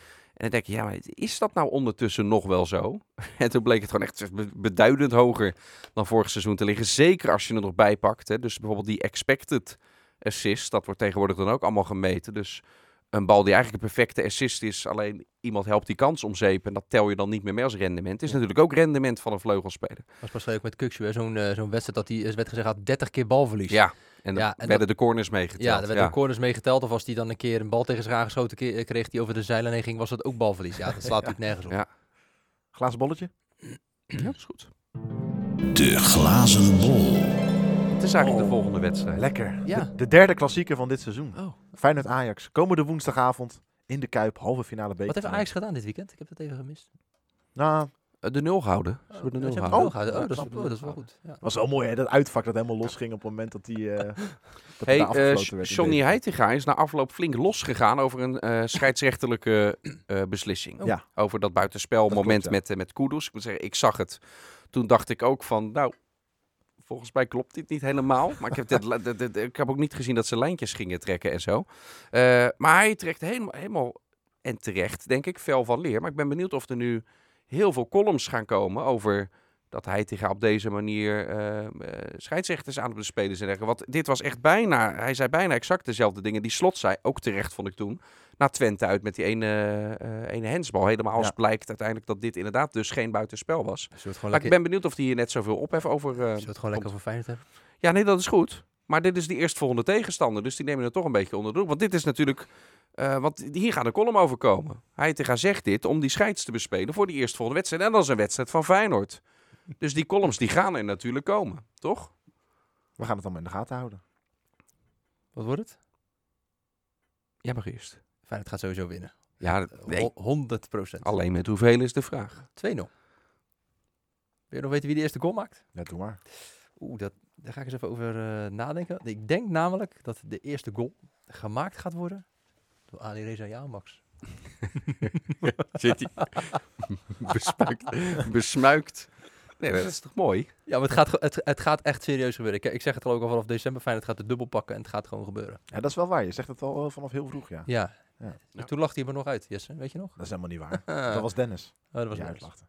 S4: En dan denk je, ja, maar is dat nou ondertussen nog wel zo? En toen bleek het gewoon echt be- beduidend hoger dan vorig seizoen te liggen. Zeker als je er nog bij pakt. Hè. Dus bijvoorbeeld die expected assist, dat wordt tegenwoordig dan ook allemaal gemeten. Dus een bal die eigenlijk een perfecte assist is, alleen iemand helpt die kans omzeepen. En dat tel je dan niet meer mee als rendement. is natuurlijk ook rendement van een vleugelspeler.
S5: was pas ook met hè, zo'n eh, zo'n wedstrijd dat hij, er werd gezegd, had 30 keer balverlies.
S4: Ja, en dan
S5: Ja, en
S4: werden de corners meegeteld.
S5: Ja, er werden de corners meegeteld. Of als hij dan een keer een bal tegen zich aangeschoten eh, kreeg die over de zijlijn heen ging, was dat ook balverlies. Ja, dat slaat natuurlijk nergens op.
S4: Ja.
S3: Glazen bolletje?
S4: Ja, dat is goed.
S8: De glazen bol.
S4: Het is eigenlijk de volgende wedstrijd.
S3: Lekker.
S5: Ja.
S3: De, de derde klassieker van dit seizoen.
S5: Oh.
S3: Feyenoord-Ajax. Komende woensdagavond in de Kuip. Halve finale beker.
S5: Wat heeft Ajax gedaan dit weekend? Ik heb dat even gemist.
S3: Nou,
S4: Eh, De nul houden. Ze
S5: Oh,
S4: hebben de
S5: ze
S4: nul houden.
S5: Oh, dat, is, oh, dat is wel goed. Ja.
S3: was wel mooi hè, dat uitvak dat helemaal losging op het moment dat die, eh dat
S4: Hey, eh,
S3: in
S4: Johnny. Heitinga is na afloop flink losgegaan over een eh, scheidsrechterlijke eh, beslissing.
S5: Oh.
S3: Ja.
S4: Over dat buitenspelmoment
S3: klopt, ja.
S4: met, met Kudus. Ik moet zeggen, ik zag het. Toen dacht ik ook van, nou, volgens mij klopt dit niet helemaal. Maar ik heb, dit, ik heb ook niet gezien dat ze lijntjes gingen trekken en zo. Eh, maar hij trekt helemaal, helemaal, en terecht denk ik, fel van leer. Maar ik ben benieuwd of er nu heel veel columns gaan komen over dat hij tegen op deze manier eh, scheidsrechters aan het bespelen zijn. Want dit was echt bijna, hij zei bijna exact dezelfde dingen die Slot zei. Ook terecht vond ik toen. Na Twente uit met die ene, eh ene hensbal. Helemaal als
S3: Ja.
S4: blijkt uiteindelijk dat dit inderdaad dus geen buitenspel was. Maar ik ben benieuwd of hij hier net zoveel ophef over... eh,
S5: zullen het gewoon lekker over Feyenoord hebben?
S4: Ja, nee, dat is goed. Maar dit is de eerstvolgende tegenstander. Dus die nemen het toch een beetje onder de loep. Want dit is natuurlijk... want hier gaat een column over komen. Heitinga zegt dit om die scheids te bespelen voor die eerstvolgende wedstrijd. En dat is een wedstrijd van Feyenoord. Dus die columns die gaan er natuurlijk komen. Toch?
S3: We gaan het allemaal in de gaten houden.
S5: Wat wordt het?
S4: Jij mag eerst.
S5: Feyenoord gaat sowieso winnen.
S4: Ja, nee.
S5: Ho- 100 procent. 2-0.
S4: Alleen met hoeveel is de vraag.
S5: Wil je nog weten wie de eerste goal maakt?
S3: Ja, doe maar.
S5: Oeh, dat, daar ga ik eens even over eh, nadenken. Ik denk namelijk dat de eerste goal gemaakt gaat worden door Ali Reza Jaanmax.
S4: Zit hij besmuikt. besmuikt. Nee, dat is toch mooi?
S5: Ja, maar het gaat, het, het gaat echt serieus gebeuren. Ik, ik zeg het al ook al vanaf december. Feyenoord gaat de dubbel pakken en het gaat gewoon gebeuren.
S3: Ja, dat is wel waar. Je zegt het al eh, vanaf heel vroeg, ja.
S5: Ja.
S3: Ja.
S5: Toen lag hij er nog uit, Jesse. Weet je nog?
S3: Dat is helemaal niet waar. Dat was Dennis.
S5: Oh, dat was
S3: die uitlachte.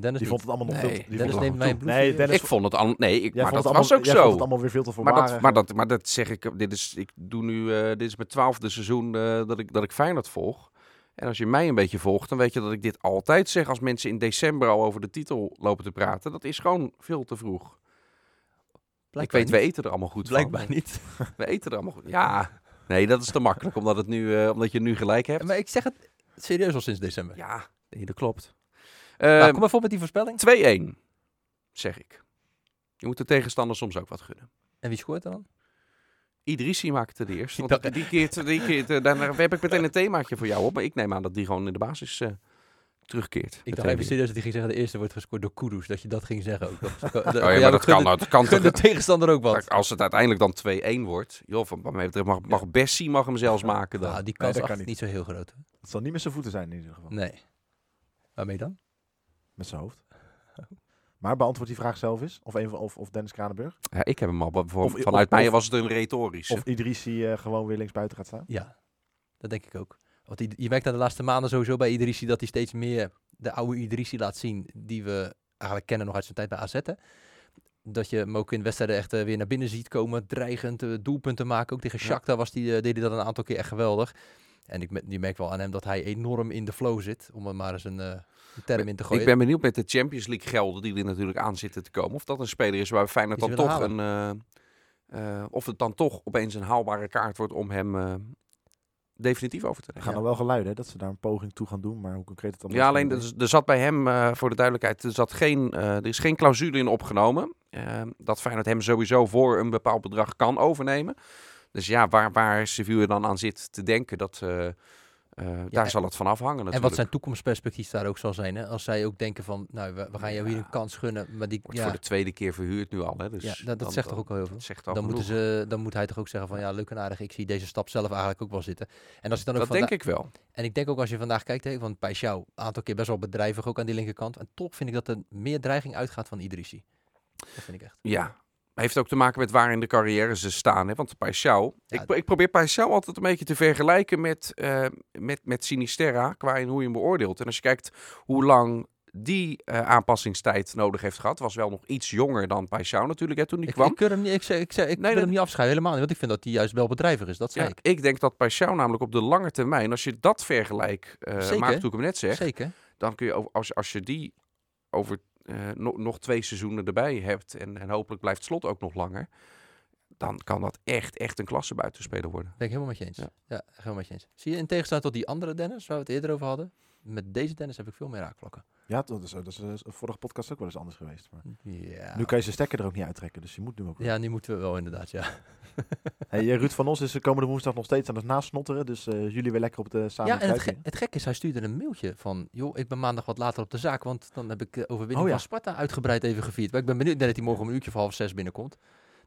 S5: Dennis
S3: Die vond het allemaal nog
S4: Nee,
S3: veel te... die
S5: Dennis
S3: vond het
S5: neemt mij een
S3: allemaal- Nee, Dennis...
S4: Ik vond het al. Nee, ik,
S3: jij
S4: maar
S3: vond
S4: dat
S3: het
S4: was
S3: allemaal-
S4: ook
S3: jij vond
S4: zo.
S3: het allemaal weer veel te
S4: Maar dat, maar, dat, maar dat zeg ik. Dit is, ik doe nu. eh, dit is mijn twaalfde seizoen eh, dat, ik, dat ik Feyenoord volg. En als je mij een beetje volgt, dan weet je dat ik dit altijd zeg als mensen in december al over de titel lopen te praten. Dat is gewoon veel te vroeg.
S5: Blijkbaar
S4: ik weet, we
S5: niet.
S4: eten er allemaal goed
S5: Blijkbaar
S4: van.
S5: niet.
S4: We eten er allemaal goed. Ja, nee, dat is te makkelijk omdat, het nu, eh, omdat je nu gelijk hebt.
S5: Maar ik zeg het serieus al sinds december.
S4: Ja, nee, dat klopt.
S5: Nou,
S4: Eh,
S5: kom maar voor met die voorspelling.
S4: 2-1, zeg ik. Je moet de tegenstander soms ook wat gunnen.
S5: En wie scoort er dan?
S4: Idrissi maakte de eerste. Want die keert, die keert, eh, daarna heb ik meteen een themaatje voor jou op. Maar ik neem aan dat die gewoon in de basis eh, terugkeert.
S5: Ik dacht even serieus dat hij ging zeggen, de eerste wordt gescoord door Kudus. Dat je dat ging zeggen ook. Dat-
S4: Oh ja, dat kan,
S5: de-
S4: dat kan
S5: gun de tegenstander ook wat.
S4: Maar Als het uiteindelijk dan 2-1 wordt, joh, van wat mij betreft mag, mag Bessie mag hem zelfs maken dan.
S5: Nou, die kans
S3: kan
S5: niet.
S3: niet.
S5: zo heel groot. hè?
S3: Het zal niet met zijn voeten zijn in ieder geval.
S5: Nee. Waarmee dan?
S3: Met zijn hoofd. Maar beantwoord die vraag zelf eens. Of, een van, of, of Dennis Kranenburg.
S4: Ja, ik heb hem al. Voor,
S3: Of-
S4: vanuit
S3: of-
S4: mij was het een retorische.
S3: Of Idrissi eh, gewoon weer linksbuiten gaat staan.
S5: Ja, dat denk ik ook. Want die- je merkt aan de laatste maanden sowieso bij Idrissi dat hij steeds meer de oude Idrissi laat zien die we eigenlijk kennen nog uit zijn tijd bij AZ. hè. Dat je hem ook in wedstrijden echt eh, weer naar binnen ziet komen, dreigend eh, doelpunten maken. Ook tegen
S3: Ja.
S5: Shakhtar was die, deed hij dat een aantal keer echt geweldig. En ik, je merkt wel aan hem dat hij enorm in de flow zit, om er maar eens een, term in te gooien.
S4: Ik ben benieuwd met de Champions League gelden die er natuurlijk aan zitten te komen. Of dat een speler is waar Feyenoord dan toch
S5: willen
S4: een... eh, eh, of het dan toch opeens een haalbare kaart wordt om hem eh, definitief over te
S3: Er
S4: nemen.
S3: gaan al wel geluiden hè, dat ze daar een poging toe gaan doen. Maar hoe concreet het allemaal
S4: Ja, alleen er, er zat bij hem, eh, voor de duidelijkheid, er, zat geen, eh, er is geen clausule in opgenomen. dat Feyenoord hem sowieso voor een bepaald bedrag kan overnemen. Dus ja, waar, waar Sevilla dan aan zit te denken, dat, eh, daar
S5: en-
S4: zal het van afhangen
S5: En
S4: natuurlijk.
S5: wat zijn toekomstperspectief daar ook zal zijn. Hè? Als zij ook denken van, nou, we, we gaan jou hier een kans gunnen. Maar die,
S4: Wordt
S5: ja,
S4: voor de tweede keer verhuurd nu al. Hè? Dus
S5: ja, dat, dat
S4: dan-
S5: zegt toch ook al heel veel.
S4: zegt al
S5: Dan, moeten ze, dan moet hij toch ook zeggen van ja, leuk en aardig. Ik zie deze stap zelf eigenlijk ook wel zitten. En als ik dan ook
S4: Dat denk ik wel.
S5: En ik denk ook als je vandaag kijkt, hè, want bij jou een aantal keer best wel bedrijvig ook aan die linkerkant. En toch vind ik dat er meer dreiging uitgaat van Idrissi. Dat vind ik echt.
S4: Ja. Heeft ook te maken met waar in de carrière ze staan. Hè? Want Paixão,
S5: Ja,
S4: ik, ik probeer Paixão altijd een beetje te vergelijken met, eh, met, met Sinisterra, qua in hoe je hem beoordeelt. En als je kijkt hoe lang die eh, aanpassingstijd nodig heeft gehad, was wel nog iets jonger dan Paixão natuurlijk, hè, toen die
S5: Ik,
S4: kwam.
S5: ik, keur hem niet, ik, zeg, ik, zeg, ik
S4: Nee,
S5: wil
S4: nee.
S5: hem niet afscheiden, helemaal niet. Want ik vind dat hij juist wel bedrijvig is. Dat zei
S4: Ja,
S5: ik.
S4: ik denk dat Paixão namelijk op de lange termijn, als je dat vergelijk uh,
S5: Zeker.
S4: maakt, hoe ik hem net zeg,
S5: Zeker.
S4: dan kun je, als, als je die over eh, no- nog twee seizoenen erbij hebt en, en hopelijk blijft slot ook nog langer, dan kan dat echt, echt een klasse buitenspeler worden.
S5: Ben ik helemaal met je eens. Ja,
S4: Ja.
S5: helemaal met je eens. Zie je, in tegenstelling tot die andere Dennis, waar we het eerder over hadden. Met deze Dennis heb ik veel meer raakvlakken.
S3: Ja, dat is, dat is eh, vorige podcast ook wel eens anders geweest. Maar
S5: Ja.
S3: nu kan je zijn stekker er ook niet uittrekken. Dus je moet nu ook.
S5: Ja, nu moeten we wel inderdaad, ja.
S3: Hey, eh, Ruud van Os is de komende woensdag nog steeds aan het nasnotteren. Dus eh, jullie weer lekker op de samen.
S5: Ja, en het,
S3: kruipje.
S5: ge het gek is, hij stuurde een mailtje van... joh, ik ben maandag wat later op de zaak, want dan heb ik de overwinning
S3: Oh ja.
S5: van Sparta uitgebreid even gevierd. Maar ik ben benieuwd dat hij morgen om een uurtje voor half zes binnenkomt.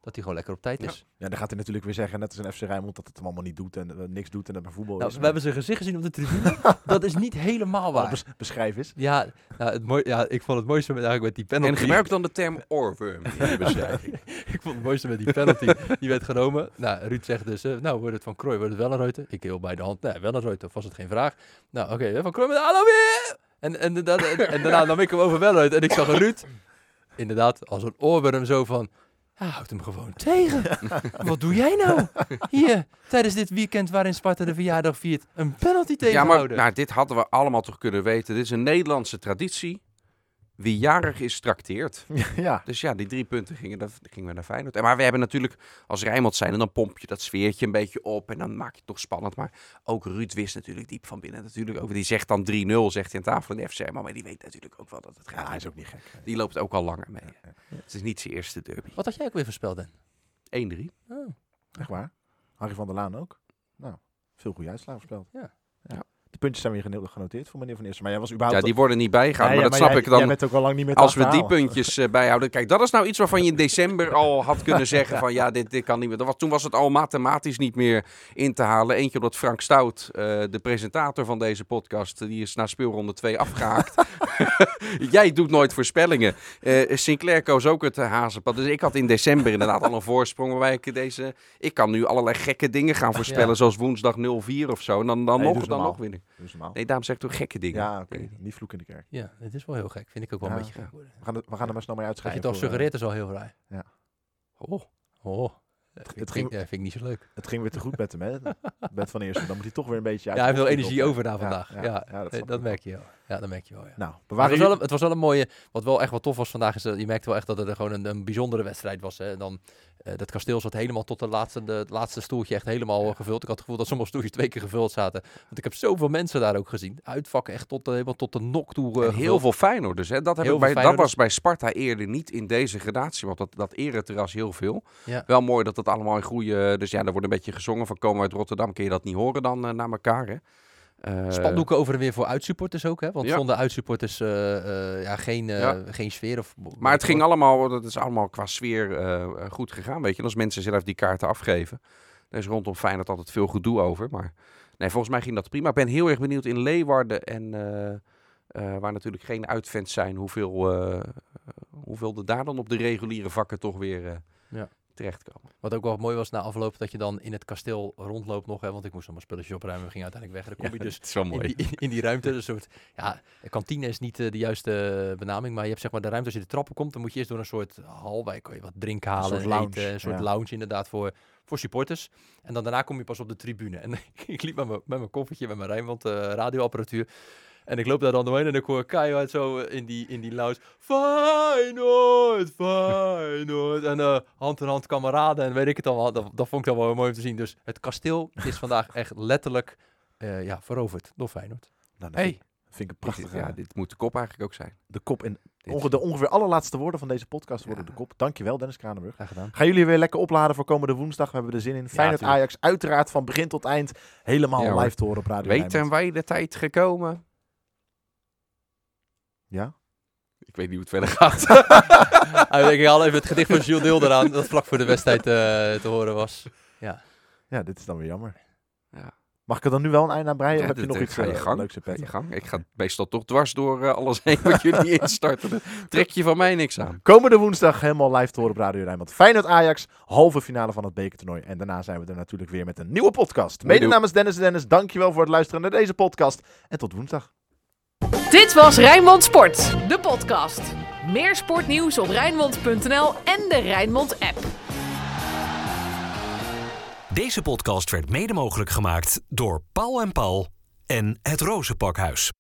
S5: Dat hij gewoon lekker op tijd is.
S3: Ja, dan gaat hij natuurlijk weer zeggen, net als een FC Rijnmond, dat het hem allemaal niet doet en eh, niks doet en dat bij voetbal
S5: Nou,
S3: is.
S5: we hebben zijn gezicht gezien op de tribune. dat is niet helemaal
S3: Wat
S5: waar.
S3: bes- beschrijf eens.
S5: Ja, nou, het mooi, ja, ik vond het mooiste met, eigenlijk met die penalty.
S4: En gebruik dan de term oorworm in je beschrijving.
S5: ik vond het mooiste met die penalty. die werd genomen. Nou, Ruud zegt dus, eh, nou, wordt het van Krooi, wordt het wel een Reuter? Ik heel bij de hand, nee, wel een Reuter, of was het geen vraag? Nou, oké, eh, van Krooi met hallo weer! En, en, en, en, en daarna nam ik hem over wel uit en ik zag Ruud, inderdaad, als een oorworm zo van, ja, houd hem gewoon tegen. Wat doe jij nou? Hier, tijdens dit weekend waarin Sparta de verjaardag viert, een penalty
S4: Ja, maar
S5: tegenhouden.
S4: nou, dit hadden we allemaal toch kunnen weten. Dit is een Nederlandse traditie. Wie jarig is, trakteert.
S3: ja,
S4: Dus ja, die drie punten gingen, naar- gingen we naar Feyenoord. En Maar we hebben natuurlijk, als Rijnmond zijn, en dan pomp je dat sfeertje een beetje op. En dan maak je het toch spannend. Maar ook Ruud wist natuurlijk diep van binnen. Natuurlijk ook, die zegt dan 3-0, zegt hij aan tafel in de FC. Maar die weet natuurlijk ook wel dat het
S3: ja,
S4: gaat.
S3: hij is ook niet gek.
S4: Die loopt ook al langer mee. Het is niet zijn eerste derby. 1-3.
S5: Wat had jij ook weer voorspeld, Dan? Oh.
S3: Echt waar? Harry van der Laan ook? Nou, veel goede uitslagen voorspeld.
S5: Ja.
S3: ja. Puntjes zijn weer geno- genoteerd voor meneer Van Eersel. Maar jij was überhaupt...
S4: Ja, die worden niet bijgehouden.
S3: Ja, ja,
S4: maar dat snap
S3: jij,
S4: ik dan.
S3: Jij bent ook al lang niet meer
S4: Als we die puntjes eh, bijhouden. Kijk, dat is nou iets waarvan je in december al had kunnen zeggen van ja, dit, dit kan niet meer. Dat was, toen was het al mathematisch niet meer in te halen. Eentje omdat Frank Stout, eh, de presentator van deze podcast, die is na speelronde 2 afgehaakt. Jij doet nooit voorspellingen. Eh, Sinclair koos ook het hazenpad. Dus ik had in december inderdaad al een voorsprong waarbij ik deze... Ik kan nu allerlei gekke dingen gaan voorspellen, zoals woensdag 0-4 of zo. En dan, dan,
S3: Nee,
S4: nog, dan nog winnen.
S3: Is normaal.
S4: Nee, daarom zeg ik toch gekke dingen.
S3: Ja, oké. Niet vloek in de kerk.
S5: Ja, het is wel heel gek. Vind ik ook wel
S3: Ja.
S5: een beetje gek worden.
S3: We gaan, er, we gaan er maar snel mee
S5: Dat je
S3: uitschrijven.
S5: het al
S3: voor, eh,
S5: suggereert is al heel raar.
S3: Ja.
S5: Oh, oh. Dat vind,
S3: het ging-
S5: ja, vind ik niet zo leuk.
S3: Het ging weer te goed met hem, hè? Bent van eerste. Dan moet hij toch weer een beetje uit.
S5: Ja, hij heeft wel energie
S3: op,
S5: over na
S3: ja,
S5: vandaag. Ja,
S3: ja, ja,
S5: dat,
S3: dat
S5: merk je wel. Ja, dat merk je wel. Ja.
S3: Nou,
S5: Maar
S3: bewaren
S5: het, was wel, een- het was wel een mooie, wat wel echt wat tof was vandaag, is dat je merkte wel echt dat het er gewoon een, een bijzondere wedstrijd was. Hè. En dan, eh, dat kasteel zat helemaal tot de laatste, de, het laatste stoeltje echt helemaal gevuld. Ik had het gevoel dat sommige stoeltjes twee keer gevuld zaten. Want ik heb zoveel mensen daar ook gezien. Uitvakken echt tot, de- helemaal tot de nok toe eh,
S4: heel veel Feyenoorders. Hè? Dat, heb
S5: Heel
S4: ik bij, dat was bij Sparta eerder niet in deze gradatie. Want dat, dat ereterras heel veel.
S5: Ja.
S4: Wel mooi dat het allemaal in goede... Dus ja, er wordt een beetje gezongen van komen we uit Rotterdam. Kun je dat niet horen dan eh, naar elkaar, hè? Eh,
S5: Spandoeken over en weer voor uitsupporters ook, hè? Want
S4: Ja.
S5: zonder uitsupporters eh, eh, ja, geen,
S4: Ja.
S5: geen sfeer. Of,
S4: Maar het ging allemaal, dat is allemaal qua sfeer goed gegaan, weet je. En als mensen zelf die kaarten afgeven. Er is rondom Feyenoord altijd veel gedoe over. Maar nee, volgens mij ging dat prima. Ik ben heel erg benieuwd in Leeuwarden en waar natuurlijk geen uitfans zijn, hoeveel, eh, hoeveel er daar dan op de reguliere vakken toch weer
S5: Ja.
S4: Terechtkomen.
S5: Wat ook wel mooi was na afloop, dat je dan in het kasteel rondloopt nog. Hè, want ik moest allemaal spulletjes opruimen. We gingen uiteindelijk weg. Dan kom je dus
S4: het is wel
S5: in
S4: mooi.
S5: die, in die ruimte. Een soort, ja, kantine is niet eh, de juiste benaming. Maar je hebt zeg maar de ruimte als je de trappen komt. Dan moet je eerst door een soort hal. Waar je kan je wat drinken halen.
S3: soort
S5: en
S3: lounge,
S5: eten, een soort
S3: ja.
S5: lounge inderdaad voor, voor supporters. En dan daarna kom je pas op de tribune. En ik liep met mijn, met mijn koffertje, met mijn Rijnmond eh, radioapparatuur. En ik loop daar dan doorheen en ik hoor keihard zo in die, in die lounge. Feyenoord, Feyenoord. En eh, hand in hand kameraden en weet ik het allemaal. Dat, dat vond ik dan wel mooi om te zien. Dus het kasteel is vandaag echt letterlijk eh, ja, veroverd door Feyenoord.
S3: Nou, dat
S4: Hey,
S3: vind, ik een prachtige...
S4: ja, dit moet de kop eigenlijk ook zijn.
S3: de kop in...
S4: Dit-
S3: Onge, de ongeveer allerlaatste woorden van deze podcast worden
S4: Ja.
S3: de kop. Dankjewel, Dennis Kranenburg.
S5: Graag gedaan.
S3: Gaan jullie weer lekker opladen voor komende woensdag? We hebben er zin in. Feyenoord
S5: tuurlijk.
S3: Ajax, uiteraard van begin tot eind helemaal
S4: Ja,
S3: live te horen op Radio
S4: Weet
S3: Rijnmond.
S4: en wij de tijd gekomen?
S3: Ja?
S4: Ik weet niet hoe het verder gaat.
S5: Ah, ik haal even het gedicht van Jules Deel eraan, dat vlak voor de wedstrijd eh, te horen was.
S3: Ja, dit is dan weer jammer.
S4: Ja.
S3: Mag ik er dan nu wel een eind aan breien?
S4: Ja,
S3: of heb je nog iets
S4: ga je
S3: eh,
S4: gang.
S3: leuks
S4: je gang. Ik ga meestal toch dwars door eh, alles heen wat jullie instarten. Trek je van mij niks aan.
S3: Komende woensdag helemaal live te horen op Radio Rijnmond. Feyenoord Ajax, halve finale van het bekertoernooi. En daarna zijn we er natuurlijk weer met een nieuwe podcast. Mede namens Dennis en Dennis, dankjewel voor het luisteren naar deze podcast. En tot woensdag.
S2: Dit was Rijnmond Sport, de podcast. Meer sportnieuws op Rijnmond.nl en de Rijnmond app.
S1: Deze podcast werd mede mogelijk gemaakt door Paul en Paul en het Rozenpakhuis.